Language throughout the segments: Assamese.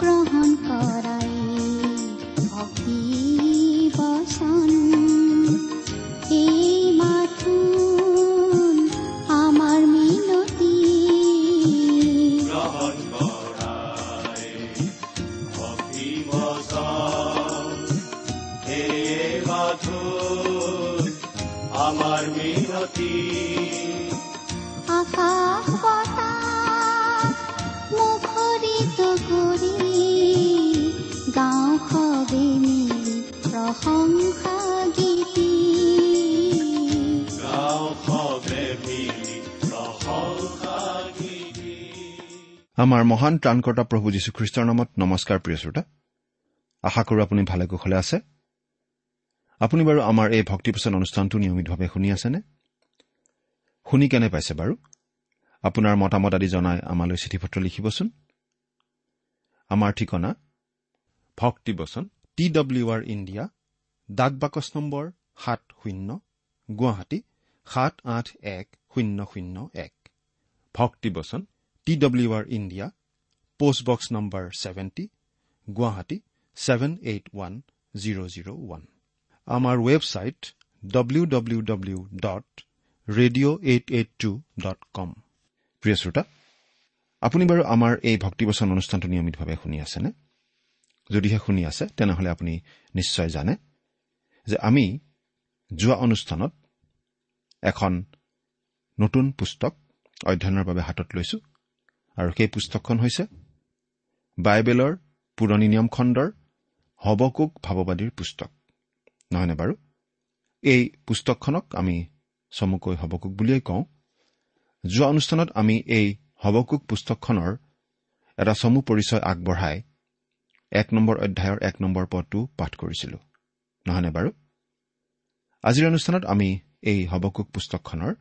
গ্ৰহণ কৰাই ভক্তি বচন আমাৰ মহান ত্ৰাণকৰ্তা প্ৰভু যীশুখ্ৰীষ্টৰ নামত নমস্কাৰ প্ৰিয় শ্ৰোতা। আশা কৰোঁ আপুনি ভালে কুশলে আছে। আপুনি বাৰু আমাৰ এই ভক্তিপোচন অনুষ্ঠানটো নিয়মিতভাৱে শুনি আছেনে? শুনি কেনে পাইছে বাৰু? আপোনাৰ মতামত আদি জনাই আমালৈ চিঠি পত্ৰ লিখিবচোন। আমাৰ ঠিকনা ভক্তিবচন টি ডব্লিউ আৰ ইণ্ডিয়া ডাক বাকচ নম্বৰ সাত শূন্য গুৱাহাটী সাত আঠ এক শূন্য শূন্য এক। ভক্তিবচন T W R India postbox number seventy Guwahati seven eight one zero' zero' one আমাৰ website W W W dot radio' eight eight two dot com প্ৰিয় শ্ৰোতা আপুনি বাৰু আমাৰ এই ভক্তিবচন অনুষ্ঠানটো নিয়মিতভাৱে শুনি আছেনে যদিহে শুনি আছে তেনেহ'লে আপুনি নিশ্চয় জানে যে আমি যোৱা অনুষ্ঠানত এখন নতুন পুস্তক অধ্যয়নৰ বাবে হাতত লৈছো আৰু সেই পুস্তকখন হৈছে বাইবেলৰ পুৰণি নিয়ম খণ্ডৰ হবকুক ভাৱবাদীৰ পুস্তক। নহয়নে বাৰু? এই পুস্তকখনক আমি চমুকৈ হবকুক বুলিয়েই কওঁ। যোৱা অনুষ্ঠানত আমি এই হবকুক পুস্তকখনৰ এটা চমু পৰিচয় আগবঢ়াই এক নম্বৰ অধ্যায়ৰ এক নম্বৰ পদটো পাঠ কৰিছিলো। নহয়নে বাৰু? আজিৰ অনুষ্ঠানত আমি এই হবকুক পুস্তকখনৰ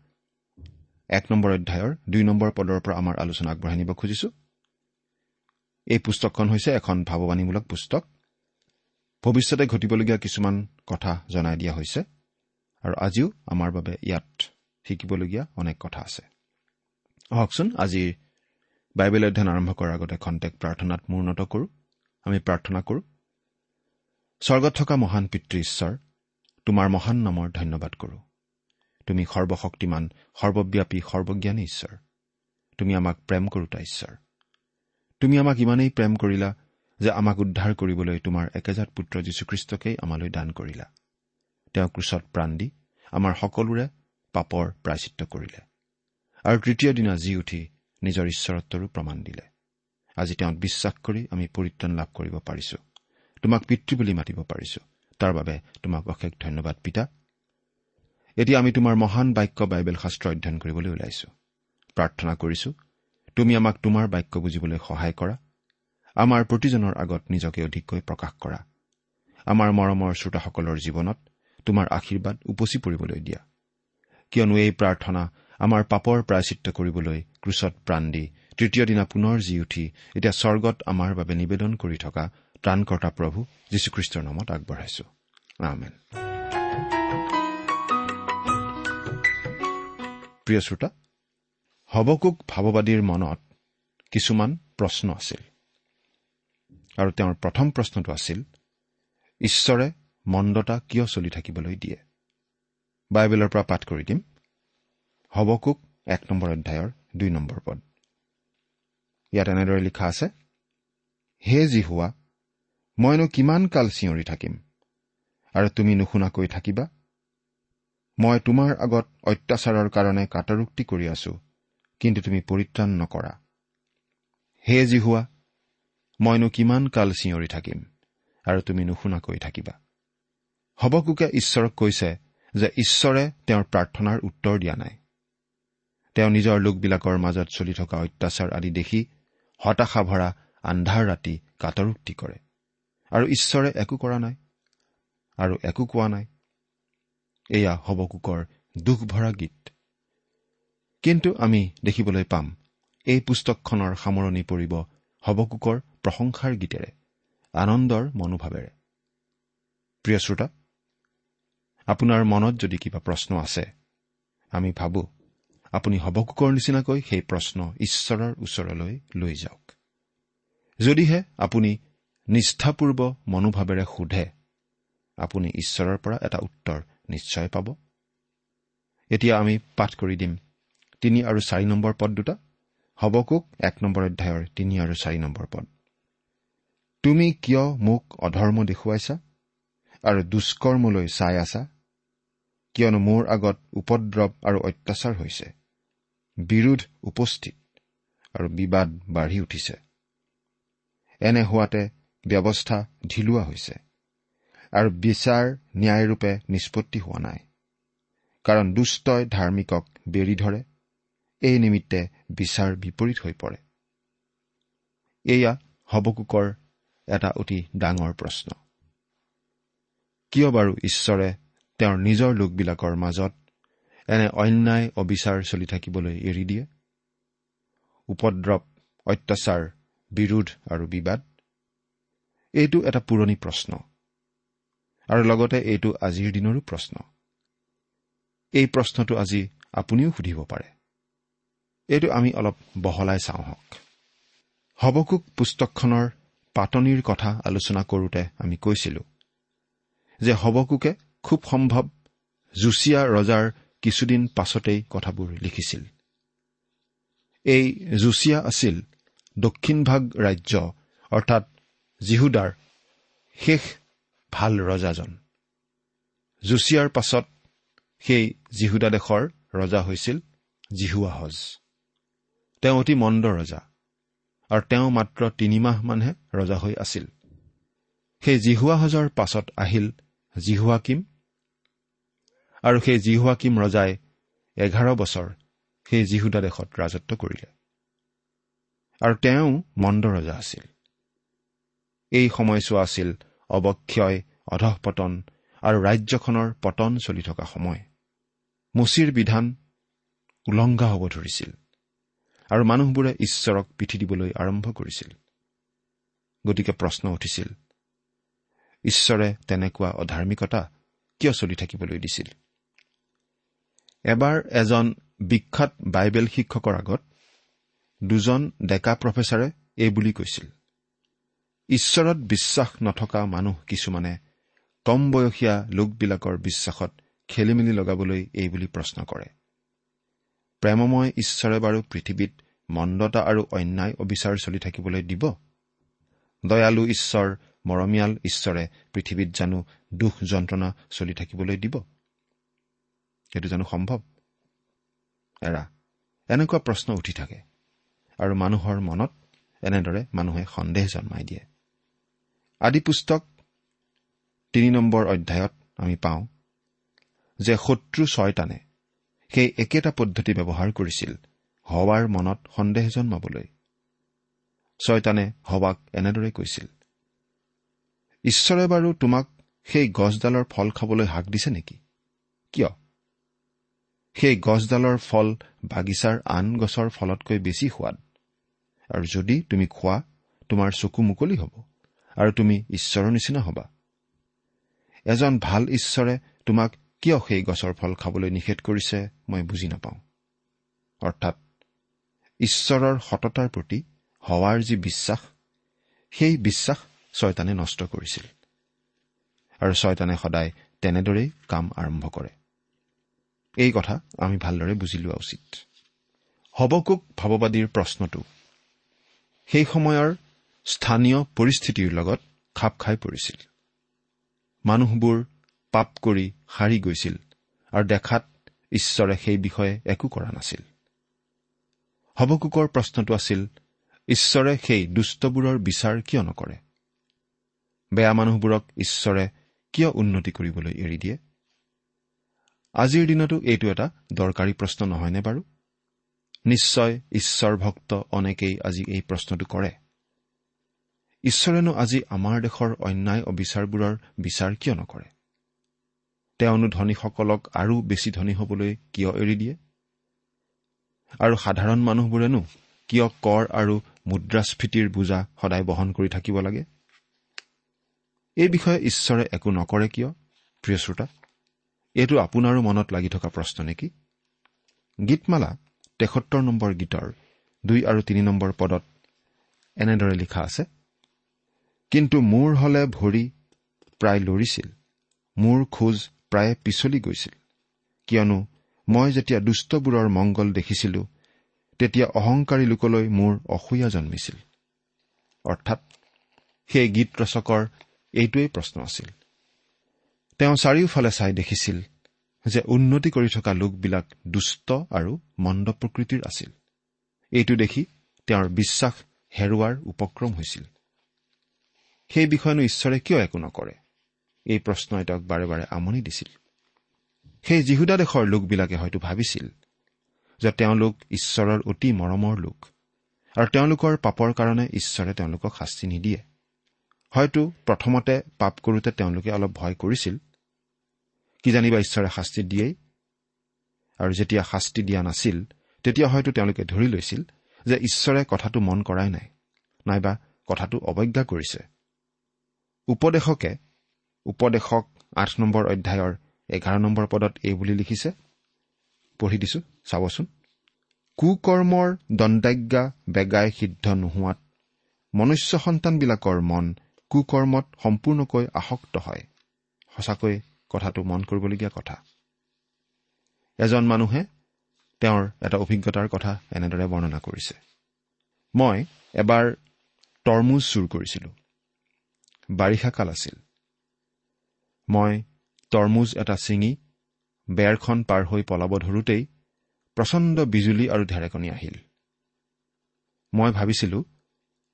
এক নম্বৰ অধ্যায়ৰ দুই নম্বৰ পদৰ পৰা আমাৰ আলোচনা আগবঢ়াই নিব খুজিছো। এই পুস্তকখন হৈছে এখন ভাৱবাণীমূলক পুস্তক। ভৱিষ্যতে ঘটিবলগীয়া কিছুমান কথা জনাই দিয়া হৈছে আৰু আজিও আমাৰ বাবে ইয়াত শিকিবলগীয়া অনেক কথা আছে। আহকচোন আজিৰ বাইবেল অধ্যয়ন আৰম্ভ কৰাৰ আগতে খন্তেক প্ৰাৰ্থনাত মূৰ্ণত কৰোঁ। আমি প্ৰাৰ্থনা কৰোঁ। স্বৰ্গত থকা মহান পিতৃ ঈশ্বৰ তোমাৰ মহান নামৰ ধন্যবাদ কৰোঁ। তুমি সৰ্বশক্তিমান সৰ্বব্যাপী সৰ্বজ্ঞানী ঈশ্বৰ। তুমি আমাক প্ৰেম কৰোতা ঈশ্বৰ। তুমি আমাক ইমানেই প্ৰেম কৰিলা যে আমাক উদ্ধাৰ কৰিবলৈ তোমাৰ একেজাত পুত্ৰ যীশুখ্ৰীষ্টকেই আমালৈ দান কৰিলা। তেওঁ ক্ৰুচত প্ৰাণ দি আমাৰ সকলোৰে পাপৰ প্ৰায়চিত্ৰ কৰিলে। আৰু তৃতীয় দিনা জি উঠি নিজৰ ঈশ্বৰত্বৰো প্ৰমাণ দিলে। আজি তেওঁত বিশ্বাস কৰি আমি পৰিত্ৰাণ লাভ কৰিব পাৰিছো। তোমাক পিতৃ বুলি মাতিব পাৰিছো। তাৰ বাবে তোমাক অশেষ ধন্যবাদ পিতা। এতিয়া আমি তোমাৰ মহান বাক্য বাইবেল শাস্ত্ৰ অধ্যয়ন কৰিবলৈ ওলাইছো। প্ৰাৰ্থনা কৰিছো তুমি আমাক তোমাৰ বাক্য বুজিবলৈ সহায় কৰা আমাৰ প্ৰতিজনৰ আগত নিজকে অধিককৈ প্ৰকাশ কৰা আমাৰ মৰমৰ শ্ৰোতাসকলৰ জীৱনত তোমাৰ আশীৰ্বাদ উপচি পৰিবলৈ দিয়া। কিয়নো এই প্ৰাৰ্থনা আমাৰ পাপৰ প্ৰায়চিত্ৰ কৰিবলৈ ক্ৰুচত প্ৰাণ দি তৃতীয় দিনা পুনৰ জি উঠি এতিয়া স্বৰ্গত আমাৰ বাবে নিবেদন কৰি থকা ত্ৰাণকৰ্তা প্ৰভু যীশুখ্ৰীষ্টৰ নামত আগবঢ়াইছো। প্ৰিয় শ্ৰোতা হবকুক ভাৱবাদীৰ মনত কিছুমান প্ৰশ্ন আছিল। আৰু তেওঁৰ প্ৰথম প্ৰশ্নটো আছিল ঈশ্বৰে মন্দতা কিয় চলি থাকিবলৈ দিয়ে? বাইবেলৰ পৰা পাঠ কৰি দিম। হবকুক এক নম্বৰ অধ্যায়ৰ দুই নম্বৰ পদ। ইয়াত এনেদৰে লিখা আছে হে যি হোৱা মইনো কিমান কাল চিঞৰি থাকিম? আৰু তুমি নুশুনাকৈ থাকিবা? মই তোমাৰ আগত অত্যাচাৰৰ কাৰণে কাটৰোক্তি কৰি আছো কিন্তু তুমি পৰিত্ৰাণ নকৰা। হে যি হোৱা মইনো কিমান কাল চিঞৰি থাকিম আৰু তুমি নুশুনাকৈ থাকিবা। হবকুকে ঈশ্বৰক কৈছে যে ঈশ্বৰে তেওঁৰ প্ৰাৰ্থনাৰ উত্তৰ দিয়া নাই। তেওঁ নিজৰ লোকবিলাকৰ মাজত চলি থকা অত্যাচাৰ আদি দেখি হতাশা ভৰা আন্ধাৰ ৰাতি কাটৰোক্তি কৰে। আৰু ঈশ্বৰে একো কৰা নাই আৰু একো কোৱা নাই। এয়া হবকুকৰ দুখ ভৰা গীত। কিন্তু আমি দেখিবলৈ পাম এই পুস্তকখনৰ সামৰণি পৰিব হবকুকৰ প্ৰশংসাৰ গীতেৰে আনন্দৰ মনোভাৱেৰে। প্ৰিয় শ্ৰোতা আপোনাৰ মনত যদি কিবা প্ৰশ্ন আছে আমি ভাবো আপুনি হবকুকৰ নিচিনাকৈ সেই প্ৰশ্ন ঈশ্বৰৰ ওচৰলৈ লৈ যাওক। যদিহে আপুনি নিষ্ঠাপূৰ্ব মনোভাৱেৰে সোধে আপুনি ঈশ্বৰৰ পৰা এটা উত্তৰ নিশ্চয় পাব। এতিয়া আমি পাঠ কৰি দিম। তিনি আৰু চাৰি নম্বৰ পদ দুটা। হবকুক এক নম্বৰ অধ্যায়ৰ তিনি আৰু চাৰি নম্বৰ পদ। তুমি কিয় মোক অধৰ্ম দেখুৱাইছা আৰু দুষ্কৰ্মলৈ চাই আছা? কিয়নো মোৰ আগত উপদ্ৰৱ আৰু অত্যাচাৰ হৈছে বিৰোধ উপস্থিত আৰু বিবাদ বাঢ়ি উঠিছে। এনে হোৱাতে ব্যৱস্থা ঢিলোৱা হৈছে। আৰু বিচাৰ ন্যায়ৰূপে নিষ্পত্তি হোৱা নাই। কাৰণ দুষ্টই ধাৰ্মিকক বেৰি ধৰে এই নিমিত্তে বিচাৰ বিপৰীত হৈ পৰে। এয়া হবকুকৰ এটা অতি ডাঙৰ প্ৰশ্ন। কিয় বাৰু ঈশ্বৰে তেওঁৰ নিজৰ লোকবিলাকৰ মাজত এনে অন্যায় অবিচাৰ চলি থাকিবলৈ এৰি দিয়ে? উপদ্ৰৱ অত্যাচাৰ বিৰোধ আৰু বিবাদ? এইটো এটা পুৰণি প্ৰশ্ন। আৰু লগতে এইটো আজিৰ দিনৰো প্ৰশ্ন। এই প্ৰশ্নটো আজি আপুনিও সুধিব পাৰে। এইটো আমি অলপ বহলাই চাওঁ হওক। হবকুক পুস্তকখনৰ পাতনিৰ কথা আলোচনা কৰোঁতে আমি কৈছিলো যে হবকুকে খুব সম্ভৱ জুচিয়া ৰজাৰ কিছুদিন পাছতেই কথাবোৰ লিখিছিল। এই জুচিয়া আছিল দক্ষিণভাগ ৰাজ্য অৰ্থাৎ জিহুদাৰ শেষ ভাল ৰজাজন জুচিয়াৰ পাছত সেই জিহুদা দেশৰ ৰজা হৈছিল জিহুৱাহজ তেওঁ অতি মন্দ ৰজা আৰু তেওঁ মাত্ৰ তিনিমাহমানহে ৰজা হৈ আছিল। সেই জিহুৱাহজৰ পাছত আহিল জিহুৱাকিম আৰু সেই জিহুৱাকিম ৰজাই এঘাৰ বছৰ সেই জিহুদা দেশত ৰাজত্ব কৰিলে। আৰু তেওঁ মন্দ ৰজা আছিল। এই সময়ছোৱা আছিল অৱক্ষয় অধঃপতন আৰু ৰাজ্যখনৰ পতন চলি থকা সময়। মুচিৰ বিধান উলংঘা হ'ব ধৰিছিল আৰু মানুহবোৰে ঈশ্বৰক পিঠি দিবলৈ আৰম্ভ কৰিছিল। গতিকে প্ৰশ্ন উঠিছিল ঈশ্বৰে তেনেকুৱা অধাৰ্মিকতা কিয় চলি থাকিবলৈ দিছিল? এবাৰ এজন বিখ্যাত বাইবেল শিক্ষকৰ আগত দুজন ডেকা প্ৰফেচাৰে এই বুলি কৈছিল ঈশ্বৰত বিশ্বাস নথকা মানুহ কিছুমানে কম বয়সীয়া লোকবিলাকৰ বিশ্বাসত খেলি মেলি লগাবলৈ এই বুলি প্ৰশ্ন কৰে। প্ৰেমময় ঈশ্বৰে বাৰু পৃথিৱীত মন্দতা আৰু অন্যায় অবিচাৰ চলি থাকিবলৈ দিব? দয়ালু ঈশ্বৰ মৰমীয়াল ঈশ্বৰে পৃথিৱীত জানো দুখ যন্ত্ৰণা চলি থাকিবলৈ দিব? এইটো জানো সম্ভৱ? এৰা এনেকুৱা প্ৰশ্ন উঠি থাকে আৰু মানুহৰ মনত এনেদৰে মানুহে সন্দেহ জন্মাই দিয়ে। আদি পুস্তক তিনি নম্বৰ অধ্যায়ত আমি পাওঁ যে শত্ৰু ছয়তানে সেই একেটা পদ্ধতি ব্যৱহাৰ কৰিছিল হৱাৰ মনত সন্দেহ জন্মাবলৈ। ছয়তানে হৱাক এনেদৰে কৈছিল ঈশ্বৰে বাৰু তোমাক সেই গছডালৰ ফল খাবলৈ হাক দিছে নেকি? কিয়? সেই গছডালৰ ফল বাগিচাৰ আন গছৰ ফলতকৈ বেছি সোৱাদ। আৰু যদি তুমি খোৱা তোমাৰ চকু মুকলি হ'ব। আৰু তুমি ঈশ্বৰৰ নিচিনা হবা। এজন ভাল ঈশ্বৰে তোমাক কিয় সেই গছৰ ফল খাবলৈ নিষেধ কৰিছে মই বুজি নাপাওঁ। অৰ্থাৎ ঈশ্বৰৰ সততাৰ প্ৰতি হোৱাৰ যি বিশ্বাস সেই বিশ্বাস ছয়তানে নষ্ট কৰিছিল। আৰু ছয়তানে সদায় তেনেদৰেই কাম আৰম্ভ কৰে। এই কথা আমি ভালদৰে বুজি লোৱা উচিত। হবকুক ভাৱবাদীৰ প্ৰশ্নটো সেই সময়ৰ স্থানীয় পৰিস্থিতিৰ লগত খাপ খাই পৰিছিল। মানুহবোৰ পাপ কৰি সাৰি গৈছিল আৰু দেখাত ঈশ্বৰে সেই বিষয়ে একো কৰা নাছিল। হবকুকৰ প্ৰশ্নটো আছিল ঈশ্বৰে সেই দুষ্টবোৰৰ বিচাৰ কিয় নকৰে? বেয়া মানুহবোৰক ঈশ্বৰে কিয় উন্নতি কৰিবলৈ এৰি দিয়ে? আজিৰ দিনতো এইটো এটা দৰকাৰী প্ৰশ্ন নহয়নে বাৰু? নিশ্চয় ঈশ্বৰ ভক্ত অনেকেই আজি এই প্ৰশ্নটো কৰে। ঈশ্বৰেনো আজি আমাৰ দেশৰ অন্যায় অবিচাৰবোৰৰ বিচাৰ কিয় নকৰে? তেওঁনো ধনীসকলক আৰু বেছি ধনী হবলৈ কিয় এৰি দিয়ে? আৰু সাধাৰণ মানুহবোৰেনো কিয় কৰ আৰু মুদ্ৰাস্ফীতিৰ বোজা সদায় বহন কৰি থাকিব লাগে? এই বিষয়ে ঈশ্বৰে একো নকৰে কিয় প্ৰিয় শ্ৰোতা? এইটো আপোনাৰো মনত লাগি থকা প্ৰশ্ন নেকি? গীতমালা তেসত্তৰ নম্বৰ গীতৰ দুই আৰু তিনি নম্বৰ পদত এনেদৰে লিখা আছে কিন্তু মোৰ হলে ভৰি প্ৰায় লৰিছিল। মোৰ খোজ প্ৰায়ে পিছলি গৈছিল। কিয়নো মই যেতিয়া দুষ্টবোৰৰ মংগল দেখিছিলো তেতিয়া অহংকাৰী লোকলৈ মোৰ অসূয়া জন্মিছিল। অৰ্থাৎ সেই গীত ৰচকৰ এইটোৱেই প্ৰশ্ন আছিল। তেওঁ চাৰিওফালে চাই দেখিছিল যে উন্নতি কৰি থকা লোকবিলাক দুষ্ট আৰু মন্দ প্ৰকৃতিৰ আছিল। এইটো দেখি তেওঁৰ বিশ্বাস হেৰুৱাৰ উপক্ৰম হৈছিল। সেই বিষয়েনো ঈশ্বৰে কিয় একো নকৰে? এই প্ৰশ্নই তেওঁক বাৰে বাৰে আমনি দিছিল। সেই জিহুদা দেশৰ লোকবিলাকে হয়তো ভাবিছিল যে তেওঁলোক ঈশ্বৰৰ অতি মৰমৰ লোক আৰু তেওঁলোকৰ পাপৰ কাৰণে ঈশ্বৰে তেওঁলোকক শাস্তি নিদিয়ে। হয়তো প্ৰথমতে পাপ কৰোঁতে তেওঁলোকে অলপ ভয় কৰিছিল। কিজানিবা ঈশ্বৰে শাস্তি দিয়েই? আৰু যেতিয়া শাস্তি দিয়া নাছিল তেতিয়া হয়তো তেওঁলোকে ধৰি লৈছিল যে ঈশ্বৰে কথাটো মন কৰাই নাই নাইবা কথাটো অৱজ্ঞা কৰিছে। উপদেশকে উপদেশক আঠ নম্বৰ অধ্যায়ৰ এঘাৰ নম্বৰ পদত এই বুলি লিখিছে। পঢ়ি দিছো চাবচোন। কুকৰ্মৰ দণ্ডাজ্ঞা বেগাই সিদ্ধ নোহোৱাত মনুষ্য সন্তানবিলাকৰ মন কুকৰ্মত সম্পূৰ্ণকৈ আসক্ত হয়। সঁচাকৈ কথাটো মন কৰিবলগীয়া কথা। এজন মানুহে তেওঁৰ এটা অভিজ্ঞতাৰ কথা এনেদৰে বৰ্ণনা কৰিছে। মই এবাৰ তৰমুজ চুৰ কৰিছিলো। বাৰিষা কাল আছিল। মই তৰমুজ এটা ছিঙি বেৰখন পাৰ হৈ পলাব ধৰোতেই প্ৰচণ্ড বিজুলী আৰু ঢেৰেকনি আহিল। মই ভাবিছিলো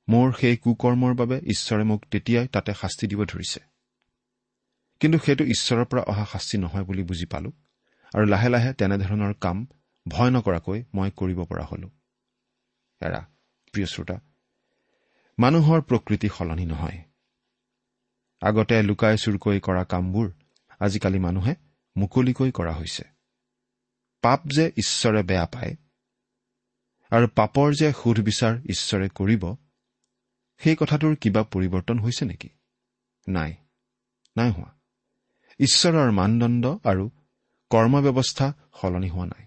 মোৰ সেই কুকৰ্মৰ বাবে ঈশ্বৰে মোক তেতিয়াই তাতে শাস্তি দিব ধৰিছে। কিন্তু সেইটো ঈশ্বৰৰ পৰা অহা শাস্তি নহয় বুলি বুজি পালো আৰু লাহে লাহে তেনেধৰণৰ কাম ভয় নকৰাকৈ মই কৰিব পৰা হলো। এৰা প্ৰিয় শ্ৰোতা মানুহৰ প্ৰকৃতি সলনি নহয়। আগতে লুকাই চুৰকৈ কৰা কামবোৰ আজিকালি মানুহে মুকলিকৈ কৰা হৈছে। পাপ যে ঈশ্বৰে বেয়া পায় আৰু পাপৰ যে সুধবিচাৰ ঈশ্বৰে কৰিব সেই কথাটোৰ কিবা পৰিৱৰ্তন হৈছে নেকি? নাই নাই হোৱা। ঈশ্বৰৰ মানদণ্ড আৰু কৰ্ম ব্যৱস্থা সলনি হোৱা নাই।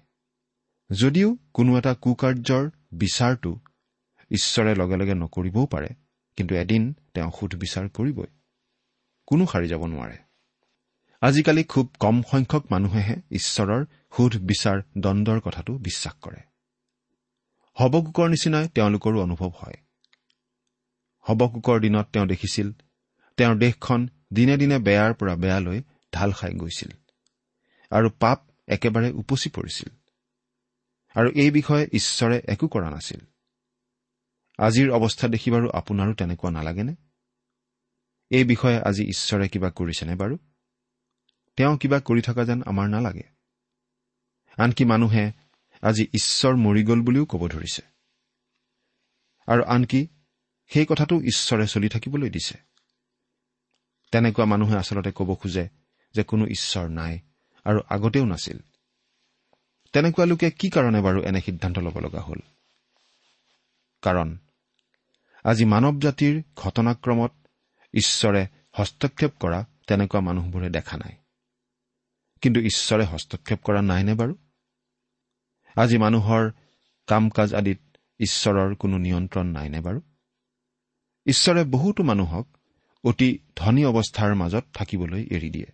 যদিও কোনো এটা কুকাৰ্যৰ বিচাৰটো ঈশ্বৰে লগে লগে নকৰিবও পাৰে কিন্তু এদিন তেওঁ সুধবিচাৰ কৰিবই। কোনো সাৰি যাব নোৱাৰে। আজিকালি খুব কম সংখ্যক মানুহেহে ঈশ্বৰৰ সুধ বিচাৰ দণ্ডৰ কথাটো বিশ্বাস কৰে। হবকুকৰ নিচিনাই তেওঁলোকৰো অনুভৱ হয়। হবকুকৰ দিনত তেওঁ দেখিছিল তেওঁৰ দেশখন দিনে দিনে বেয়াৰ পৰা বেয়ালৈ ঢাল খাই গৈছিল আৰু পাপ একেবাৰে উপচি পৰিছিল। আৰু এই বিষয়ে ঈশ্বৰে একো কৰা নাছিল। আজিৰ অৱস্থা দেখি বাৰু আপোনাৰো তেনেকুৱা নালাগেনে? এই বিষয়ে আজি ঈশ্বৰে কিবা কৰিছেনে বাৰু? তেওঁ কিবা কৰি থকা যেন আমাৰ নালাগে। আনকি মানুহে আজি ঈশ্বৰ মৰি গ'ল বুলিও ক'ব ধৰিছে। আৰু আনকি সেই কথাটো ঈশ্বৰে চলি থাকিবলৈ দিছে। তেনেকুৱা মানুহে আচলতে ক'ব খোজে যে কোনো ঈশ্বৰ নাই আৰু আগতেও নাছিল। তেনেকুৱা লোকে কি কাৰণে বাৰু এনে সিদ্ধান্ত ল'ব লগা হ'ল? কাৰণ আজি মানৱ জাতিৰ ঘটনাক্ৰমত ঈশ্বৰে হস্তক্ষেপ কৰা তেনেকুৱা মানুহবোৰে দেখা নাই। কিন্তু ঈশ্বৰে হস্তক্ষেপ কৰা নাইনে বাৰু? আজি মানুহৰ কাম কাজ আদিত ঈশ্বৰৰ কোনো নিয়ন্ত্ৰণ নাইনে বাৰু? ঈশ্বৰে বহুতো মানুহক অতি ধনী অৱস্থাৰ মাজত থাকিবলৈ এৰি দিয়ে।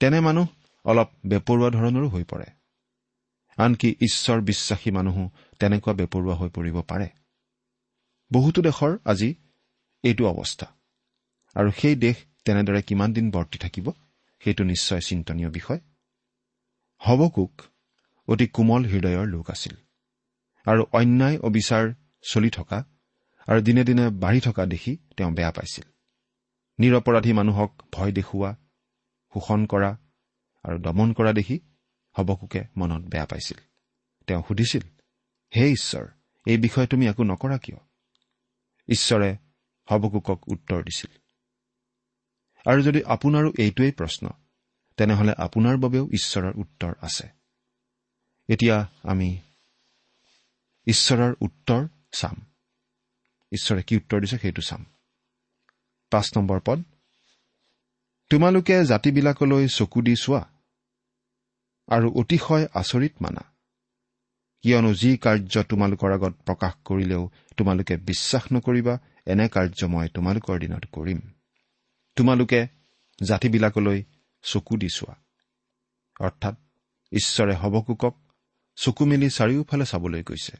তেনে মানুহ অলপ বেপৰুৱা ধৰণৰো হৈ পৰে। আনকি ঈশ্বৰ বিশ্বাসী মানুহো তেনেকুৱা বেপৰুৱা হৈ পৰিব পাৰে। বহুতো দেশৰ আজি এইটো অৱস্থা। আৰু সেই দেশ তেনেদৰে কিমান দিন বৰ্তি থাকিব সেইটো নিশ্চয় চিন্তনীয় বিষয়। হবকুক অতি কোমল হৃদয়ৰ লোক আছিল। আৰু অন্যায় অবিচাৰ চলি থকা আৰু দিনে দিনে বাঢ়ি থকা দেখি তেওঁ বেয়া পাইছিল। নিৰপৰাধী মানুহক ভয় দেখুওৱা শোষণ কৰা আৰু দমন কৰা দেখি হবকুকে মনত বেয়া পাইছিল। তেওঁ সুধিছিল হে ঈশ্বৰ এই বিষয়ে তুমি একো নকৰা কিয়? ঈশ্বৰে হবকুকক উত্তৰ দিছিল আৰু যদি আপোনাৰো এইটোৱেই প্ৰশ্ন তেনেহলে আপোনাৰ বাবেও ঈশ্বৰৰ উত্তৰ আছে। এতিয়া আমি ঈশ্বৰৰ উত্তৰ চাম। ঈশ্বৰে কি উত্তৰ দিছে সেইটো চাম। পাঁচ নম্বৰ পদ তোমালোকে জাতিবিলাকলৈ চকু দি চোৱা আৰু অতিশয় আচৰিত মানা কিয়নো যি কাৰ্য তোমালোকৰ আগত প্ৰকাশ কৰিলেও তোমালোকে বিশ্বাস নকৰিবা এনে কাৰ্য মই তোমালোকৰ দিনত কৰিম। তোমালোকে জাতিবিলাকলৈ চকু দি চোৱা। অৰ্থাৎ ঈশ্বৰে হবকুকক চকু মেলি চাৰিওফালে চাবলৈ কৈছে।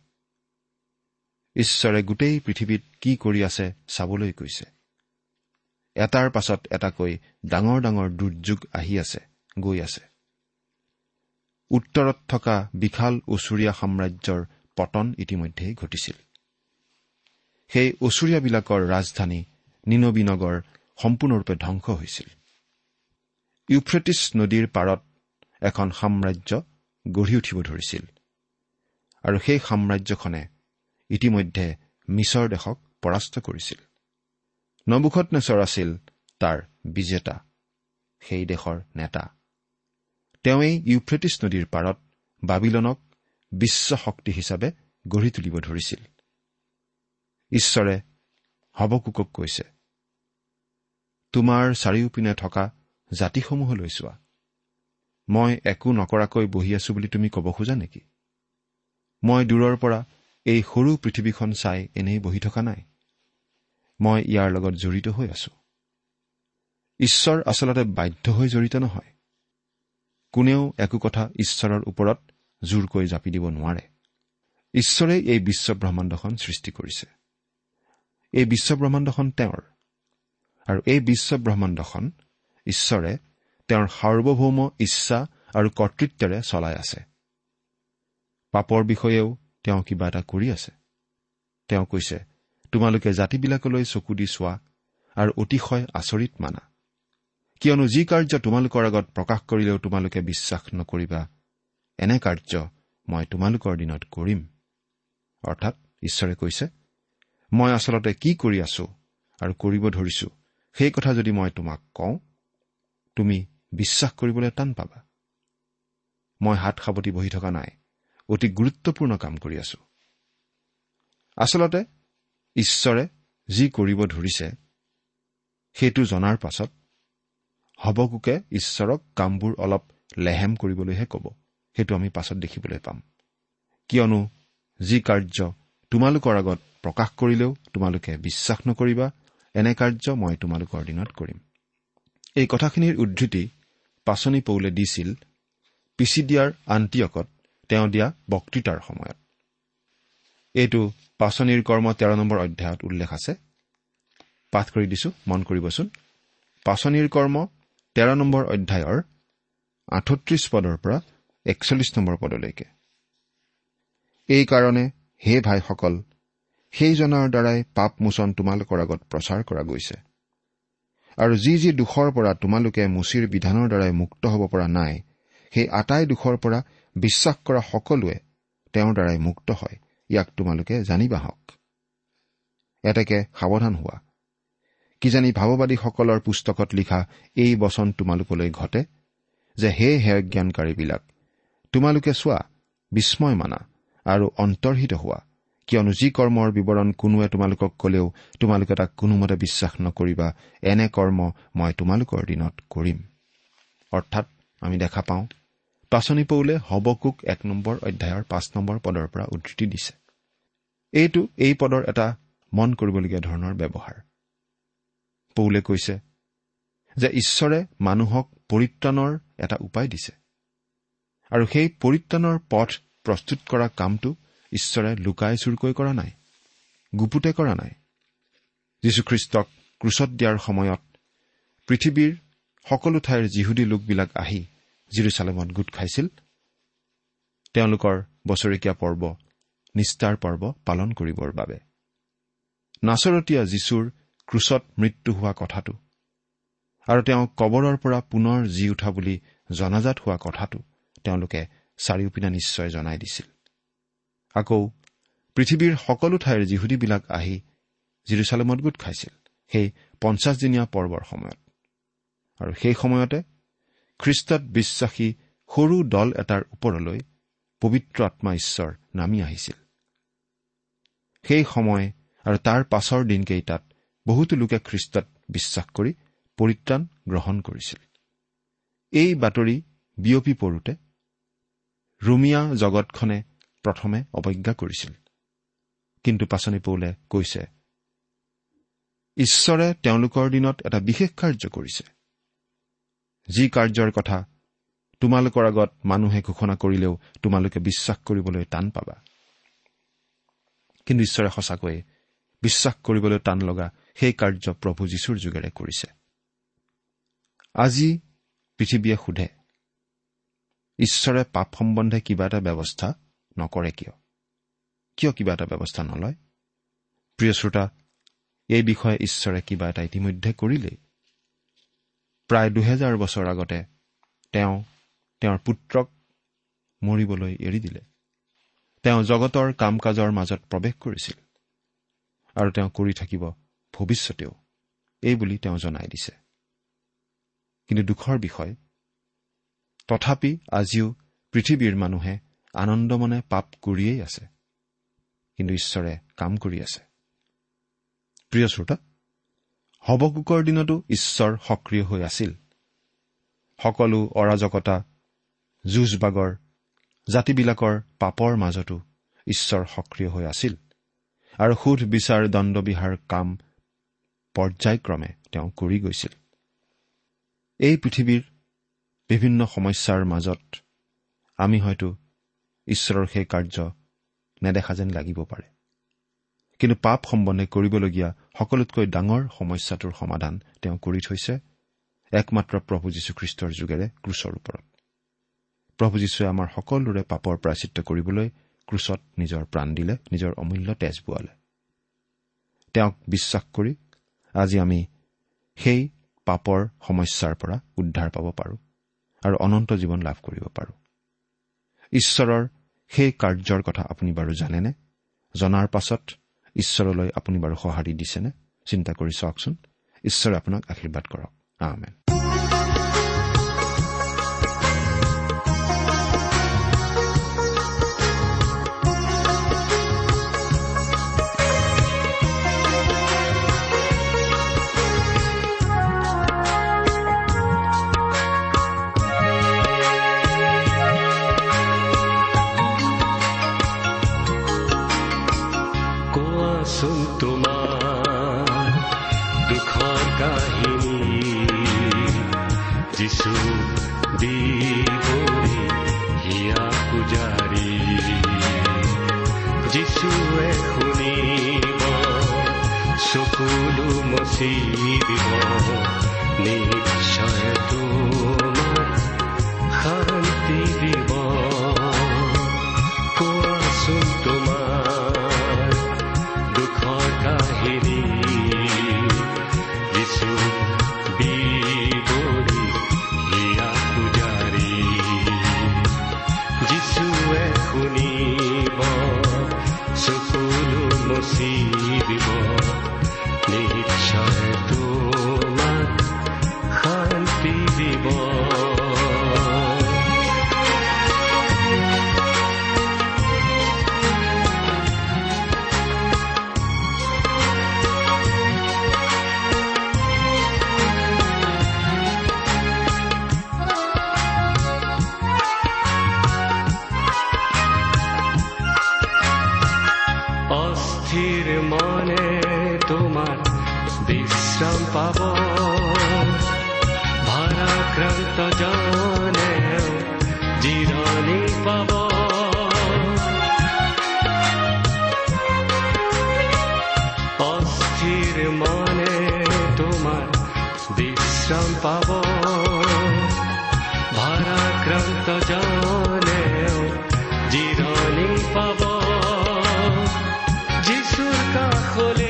ঈশ্বৰে গোটেই পৃথিৱীত কি কৰি আছে চাবলৈ কৈছে। এটাৰ পাছত এটাকৈ ডাঙৰ ডাঙৰ দুৰ্যোগ আহি আছে গৈ আছে। উত্তৰত থকা বিশাল ওচৰীয়া সাম্ৰাজ্যৰ পতন ইতিমধ্যেই ঘটিছিল। সেই ওচৰীয়াবিলাকৰ ৰাজধানী নিনবী নগৰ সম্পূৰ্ণৰূপে ধ্বংস হৈছিল। ইউফ্ৰেটিছ নদীৰ পাৰত এখন সাম্ৰাজ্য গঢ়ি উঠিব ধৰিছিল। আৰু সেই সাম্ৰাজ্যখনে ইতিমধ্যে মিছৰ দেশক পৰাস্ত কৰিছিল। নবুখত নেচৰ আছিল তাৰ বিজেতা সেই দেশৰ নেতা। তেওঁই ইউফ্ৰেটিছ নদীৰ পাৰত বাবিলনক বিশ্ব শক্তি হিচাপে গঢ়ি তুলিব ধৰিছিল। ঈশ্বৰে হবকুকক কৈছে তোমাৰ চাৰিওপিনে থকা জাতিসমূহলৈ চোৱা। মই একো নকৰাকৈ বহি আছো বুলি তুমি ক'ব খোজা নেকি? মই দূৰৰ পৰা এই সৰু পৃথিৱীখন চাই এনেই বহি থকা নাই। মই ইয়াৰ লগত জড়িত হৈ আছো। ঈশ্বৰ আচলতে বাধ্য হৈ জড়িত নহয়। কোনেও একো কথা ঈশ্বৰৰ ওপৰত জোৰকৈ জাপি দিব নোৱাৰে। ঈশ্বৰেই এই বিশ্ব ব্ৰহ্মাণ্ডখন সৃষ্টি কৰিছে। এই বিশ্ব ব্ৰহ্মাণ্ডখন তেওঁৰ। আৰু এই বিশ্ব ব্ৰহ্মাণ্ডখন ঈশ্বৰে তেওঁৰ সাৰ্বভৌম ইচ্ছা আৰু কৰ্তৃত্বেৰে চলাই আছে। পাপৰ বিষয়েও তেওঁ কিবা এটা কৰি আছে। তেওঁ কৈছে তোমালোকে জাতিবিলাকলৈ চকু দি চোৱা আৰু অতিশয় আচৰিত মানা। কিয়নো যি কাৰ্য তোমালোকৰ আগত প্ৰকাশ কৰিলেও তোমালোকে বিশ্বাস নকৰিবা এনে কাৰ্য মই তোমালোকৰ দিনত কৰিম। অৰ্থাৎ ঈশ্বৰে কৈছে মই আচলতে কি কৰি আছো আৰু কৰিব ধৰিছো? সেই কথা যদি মই তোমাক কওঁ তুমি বিশ্বাস কৰিবলৈ টান পাবা। মই হাত সাৱটি বহি থকা নাই অতি গুৰুত্বপূৰ্ণ কাম কৰি আছো। আচলতে ঈশ্বৰে যি কৰিব ধৰিছে সেইটো জনাৰ পাছত হবকোকে ঈশ্বৰক কামবোৰ অলপ লেহেম কৰিবলৈহে ক'ব। সেইটো আমি পাছত দেখিবলৈ পাম। কিয়নো যি কাৰ্য তোমালোকৰ আগত প্ৰকাশ কৰিলেও তোমালোকে বিশ্বাস নকৰিবা এনে কাৰ্য মই তোমালোকৰ দিনত কৰিম। এই কথাখিনিৰ উদ্ধৃতি পাচনি পৌলে দিছিল পিচিডিয়াৰ আন্তিয়কত তেওঁ দিয়া বক্তৃতাৰ সময়ত। এইটো পাচনিৰ কৰ্ম তেৰ নম্বৰ অধ্যায়ত উল্লেখ আছে। পাঠ কৰি দিছো মন কৰিবচোন। পাচনিৰ কৰ্ম তেৰ নম্বৰ অধ্যায়ৰ আঠত্ৰিশ পদৰ পৰা একচল্লিছ নম্বৰ পদলৈকে। এইকাৰণে হে ভাইসকল সেইজনৰ দ্বাৰাই পাপ মোচন তোমালোকৰ আগত প্ৰচাৰ কৰা গৈছে। আৰু যি যি দোষৰ পৰা তোমালোকে মুচিৰ বিধানৰ দ্বাৰাই মুক্ত হ'ব পৰা নাই সেই আটাই দোষৰ পৰা বিশ্বাস কৰা সকলোৱে তেওঁৰ দ্বাৰাই মুক্ত হয়। ইয়াক তোমালোকে জানিবা হওক এতেকে সাৱধান হোৱা। কিজানি ভাৱবাদীসকলৰ পুস্তকত লিখা এই বচন তোমালোকলৈ ঘটে? যে হে হেয় জ্ঞানকাৰীবিলাক তোমালোকে চোৱা বিস্ময় মানা আৰু অন্তৰ্হিত হোৱা। কিয়নো যি কৰ্মৰ বিৱৰণ কোনোৱে তোমালোকক কলেও তোমালোকে তাক কোনোমতে বিশ্বাস নকৰিবা। এনে কৰ্ম মই তোমালোকৰ দিনত কৰিম। অৰ্থাৎ আমি দেখা পাওঁ পাচনি পৌলে হবকুক এক নম্বৰ অধ্যায়ৰ পাঁচ নম্বৰ পদৰ পৰা উদ্ধৃতি দিছে। এইটো এই পদৰ এটা মন কৰিবলগীয়া ধৰণৰ ব্যৱহাৰ। পৌলে কৈছে যে ঈশ্বৰে মানুহক পৰিত্ৰাণৰ এটা উপায় দিছে। আৰু সেই পৰিত্ৰাণৰ পথ প্ৰস্তুত কৰা কামটো ঈশ্বৰে লুকাই চুৰকৈ কৰা নাই গুপুতে কৰা নাই। যীশুখ্ৰীষ্টক ক্ৰুচত দিয়াৰ সময়ত পৃথিৱীৰ সকলো ঠাইৰ যিহুদী লোকবিলাক আহি জিৰচালেমত গোট খাইছিল। তেওঁলোকৰ বছৰেকীয়া পৰ্ব নিষ্ঠাৰ পৰ্ব পালন কৰিবৰ বাবে। নাচৰতীয়া যীশুৰ ক্ৰুচত মৃত্যু হোৱা কথাটো আৰু তেওঁ কবৰৰ পৰা পুনৰ জি উঠা বুলি জনাজাত হোৱা কথাটো তেওঁলোকে চাৰিওপিনে নিশ্চয় জনাই দিছিল। আকৌ পৃথিৱীৰ সকলো ঠাইৰ যিহুদীবিলাক আহি জিৰচালেমত গোট খাইছিল সেই পঞ্চাছদিনীয়া পৰ্বৰ সময়ত। আৰু সেই সময়তে খ্ৰীষ্টত বিশ্বাসী সৰু দল এটাৰ ওপৰলৈ পবিত্ৰ আত্মা ঈশ্বৰ নামি আহিছিল। সেই সময় আৰু তাৰ পাছৰ দিনকেইটাত বহুতো লোকে খ্ৰীষ্টত বিশ্বাস কৰি পৰিত্ৰাণ গ্ৰহণ কৰিছিল। এই বাতৰি বিয়পি পৰোতে ৰুমিয়া জগতখনে প্ৰথমে অৱজ্ঞা কৰিছিল। কিন্তু পাচনি পৌলে কৈছে ঈশ্বৰে তেওঁলোকৰ দিনত এটা বিশেষ কাৰ্য কৰিছে। যি কাৰ্যৰ কথা তোমালোকৰ আগত মানুহে ঘোষণা কৰিলেও তোমালোকে বিশ্বাস কৰিবলৈ টান পাবা। কিন্তু ঈশ্বৰে সঁচাকৈয়ে বিশ্বাস কৰিবলৈ টান লগা সেই কাৰ্য প্ৰভু যীশুৰ যোগেৰে কৰিছে। আজি পৃথিৱীয়ে সোধে ঈশ্বৰে পাপ সম্বন্ধে কিবা এটা ব্যৱস্থা নকৰে কিয় কিয় কিবা এটা ব্যৱস্থা নলয়? প্ৰিয় শ্ৰোতা এই বিষয়ে ঈশ্বৰে কিবা এটা ইতিমধ্যে কৰিলেই। প্ৰায় দুহেজাৰ বছৰ আগতে তেওঁ তেওঁৰ পুত্ৰক মৰিবলৈ এৰি দিলে। তেওঁ জগতৰ কাম কাজৰ মাজত প্ৰৱেশ কৰিছিল আৰু তেওঁ কৰি থাকিব ভৱিষ্যতেও এই বুলি তেওঁ জনাই দিছে। কিন্তু দুখৰ বিষয় তথাপি আজিও পৃথিৱীৰ মানুহে আনন্দমনে পাপ কৰিয়েই আছে। কিন্তু ঈশ্বৰে কাম কৰি আছে। প্ৰিয় শ্ৰোতা হবকুকৰ দিনতো ঈশ্বৰ সক্ৰিয় হৈ আছিল। সকলো অৰাজকতা যুঁজবাগৰ জাতিবিলাকৰ পাপৰ মাজতো ঈশ্বৰ সক্ৰিয় হৈ আছিল আৰু সুধ বিচাৰ দণ্ডবিহাৰ কাম পৰ্যায়ক্ৰমে তেওঁ কৰি গৈছিল। এই পৃথিৱীৰ বিভিন্ন সমস্যাৰ মাজত আমি হয়তো ঈশ্বৰৰ সেই কাৰ্য নেদেখা যেন লাগিব পাৰে। কিন্তু পাপ সম্বন্ধে কৰিবলগীয়া সকলোতকৈ ডাঙৰ সমস্যাটোৰ সমাধান তেওঁ কৰি থৈছে একমাত্ৰ প্ৰভু যীশুখ্ৰীষ্টৰ যোগেৰে ক্ৰুচৰ ওপৰত। প্ৰভু যীশুৱে আমাৰ সকলোৰে পাপৰ প্ৰাচিত্য কৰিবলৈ ক্ৰুচত নিজৰ প্ৰাণ দিলে নিজৰ অমূল্য তেজ বোৱালে। তেওঁক বিশ্বাস কৰি আজি আমি সেই পাপৰ সমস্যাৰ পৰা উদ্ধাৰ পাব পাৰোঁ আৰু অনন্ত জীৱন লাভ কৰিব পাৰোঁ। ঈশ্বৰৰ সেই কাৰ্যৰ কথা আপুনি বাৰু জানেনে? জনাৰ পাছত ঈশ্বৰলৈ আপুনি বাৰু সঁহাৰি দিছেনে? চিন্তা কৰি চাওকচোন। ঈশ্বৰে আপোনাক আশীৰ্বাদ কৰক। আমেন। যিছু দিবৰি হিয়া পূজাৰী যিশুৱে শুনিব চকুলো মচি দিব নিশ্চয় তোমাক পাব। ভাৰ ভাৰাক্ৰান্ত জনেও জিৰণি পাব। অস্থিৰ মনে তোমাৰ বিশ্ৰাম পাব। ভাৰাক্ৰান্ত জনেও জিৰণি পাব। যিচুৰ কাষলে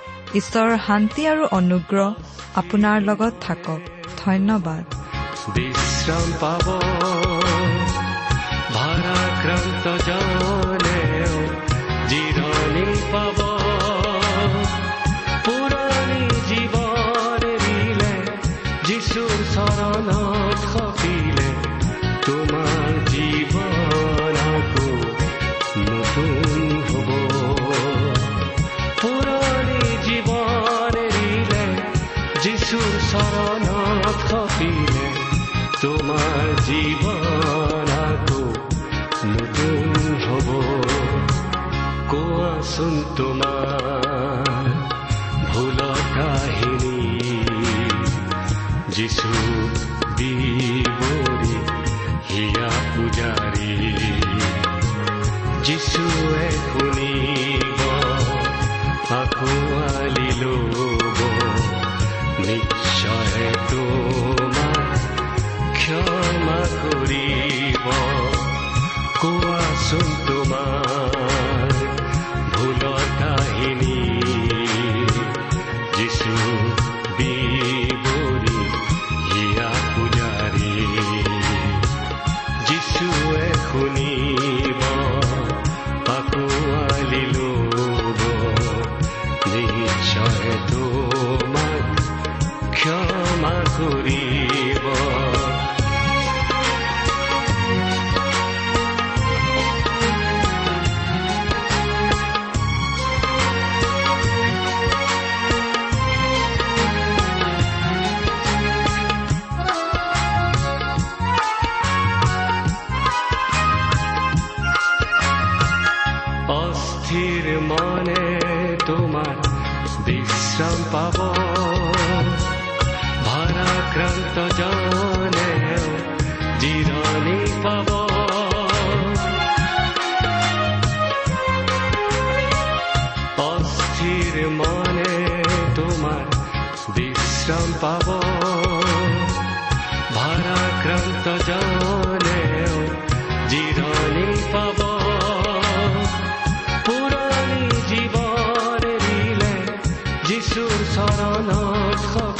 ঈশ্বৰৰ শান্তি আৰু অনুগ্ৰহ আপোনাৰ লগত থাকক। ধন্যবাদ। বিশ্ৰাম পাব। ভাৰাক্ৰান্ত soy ভাৰাক্ৰান্ত জনে জিৰণি পাব। অস্থিৰ মনে তোমাৰ বিশ্ৰাম পাব। ভাৰাক্ৰান্ত জনে জিৰণি পাব। পুৰণি জীৱন এৰিলে যিচুৰ চৰণত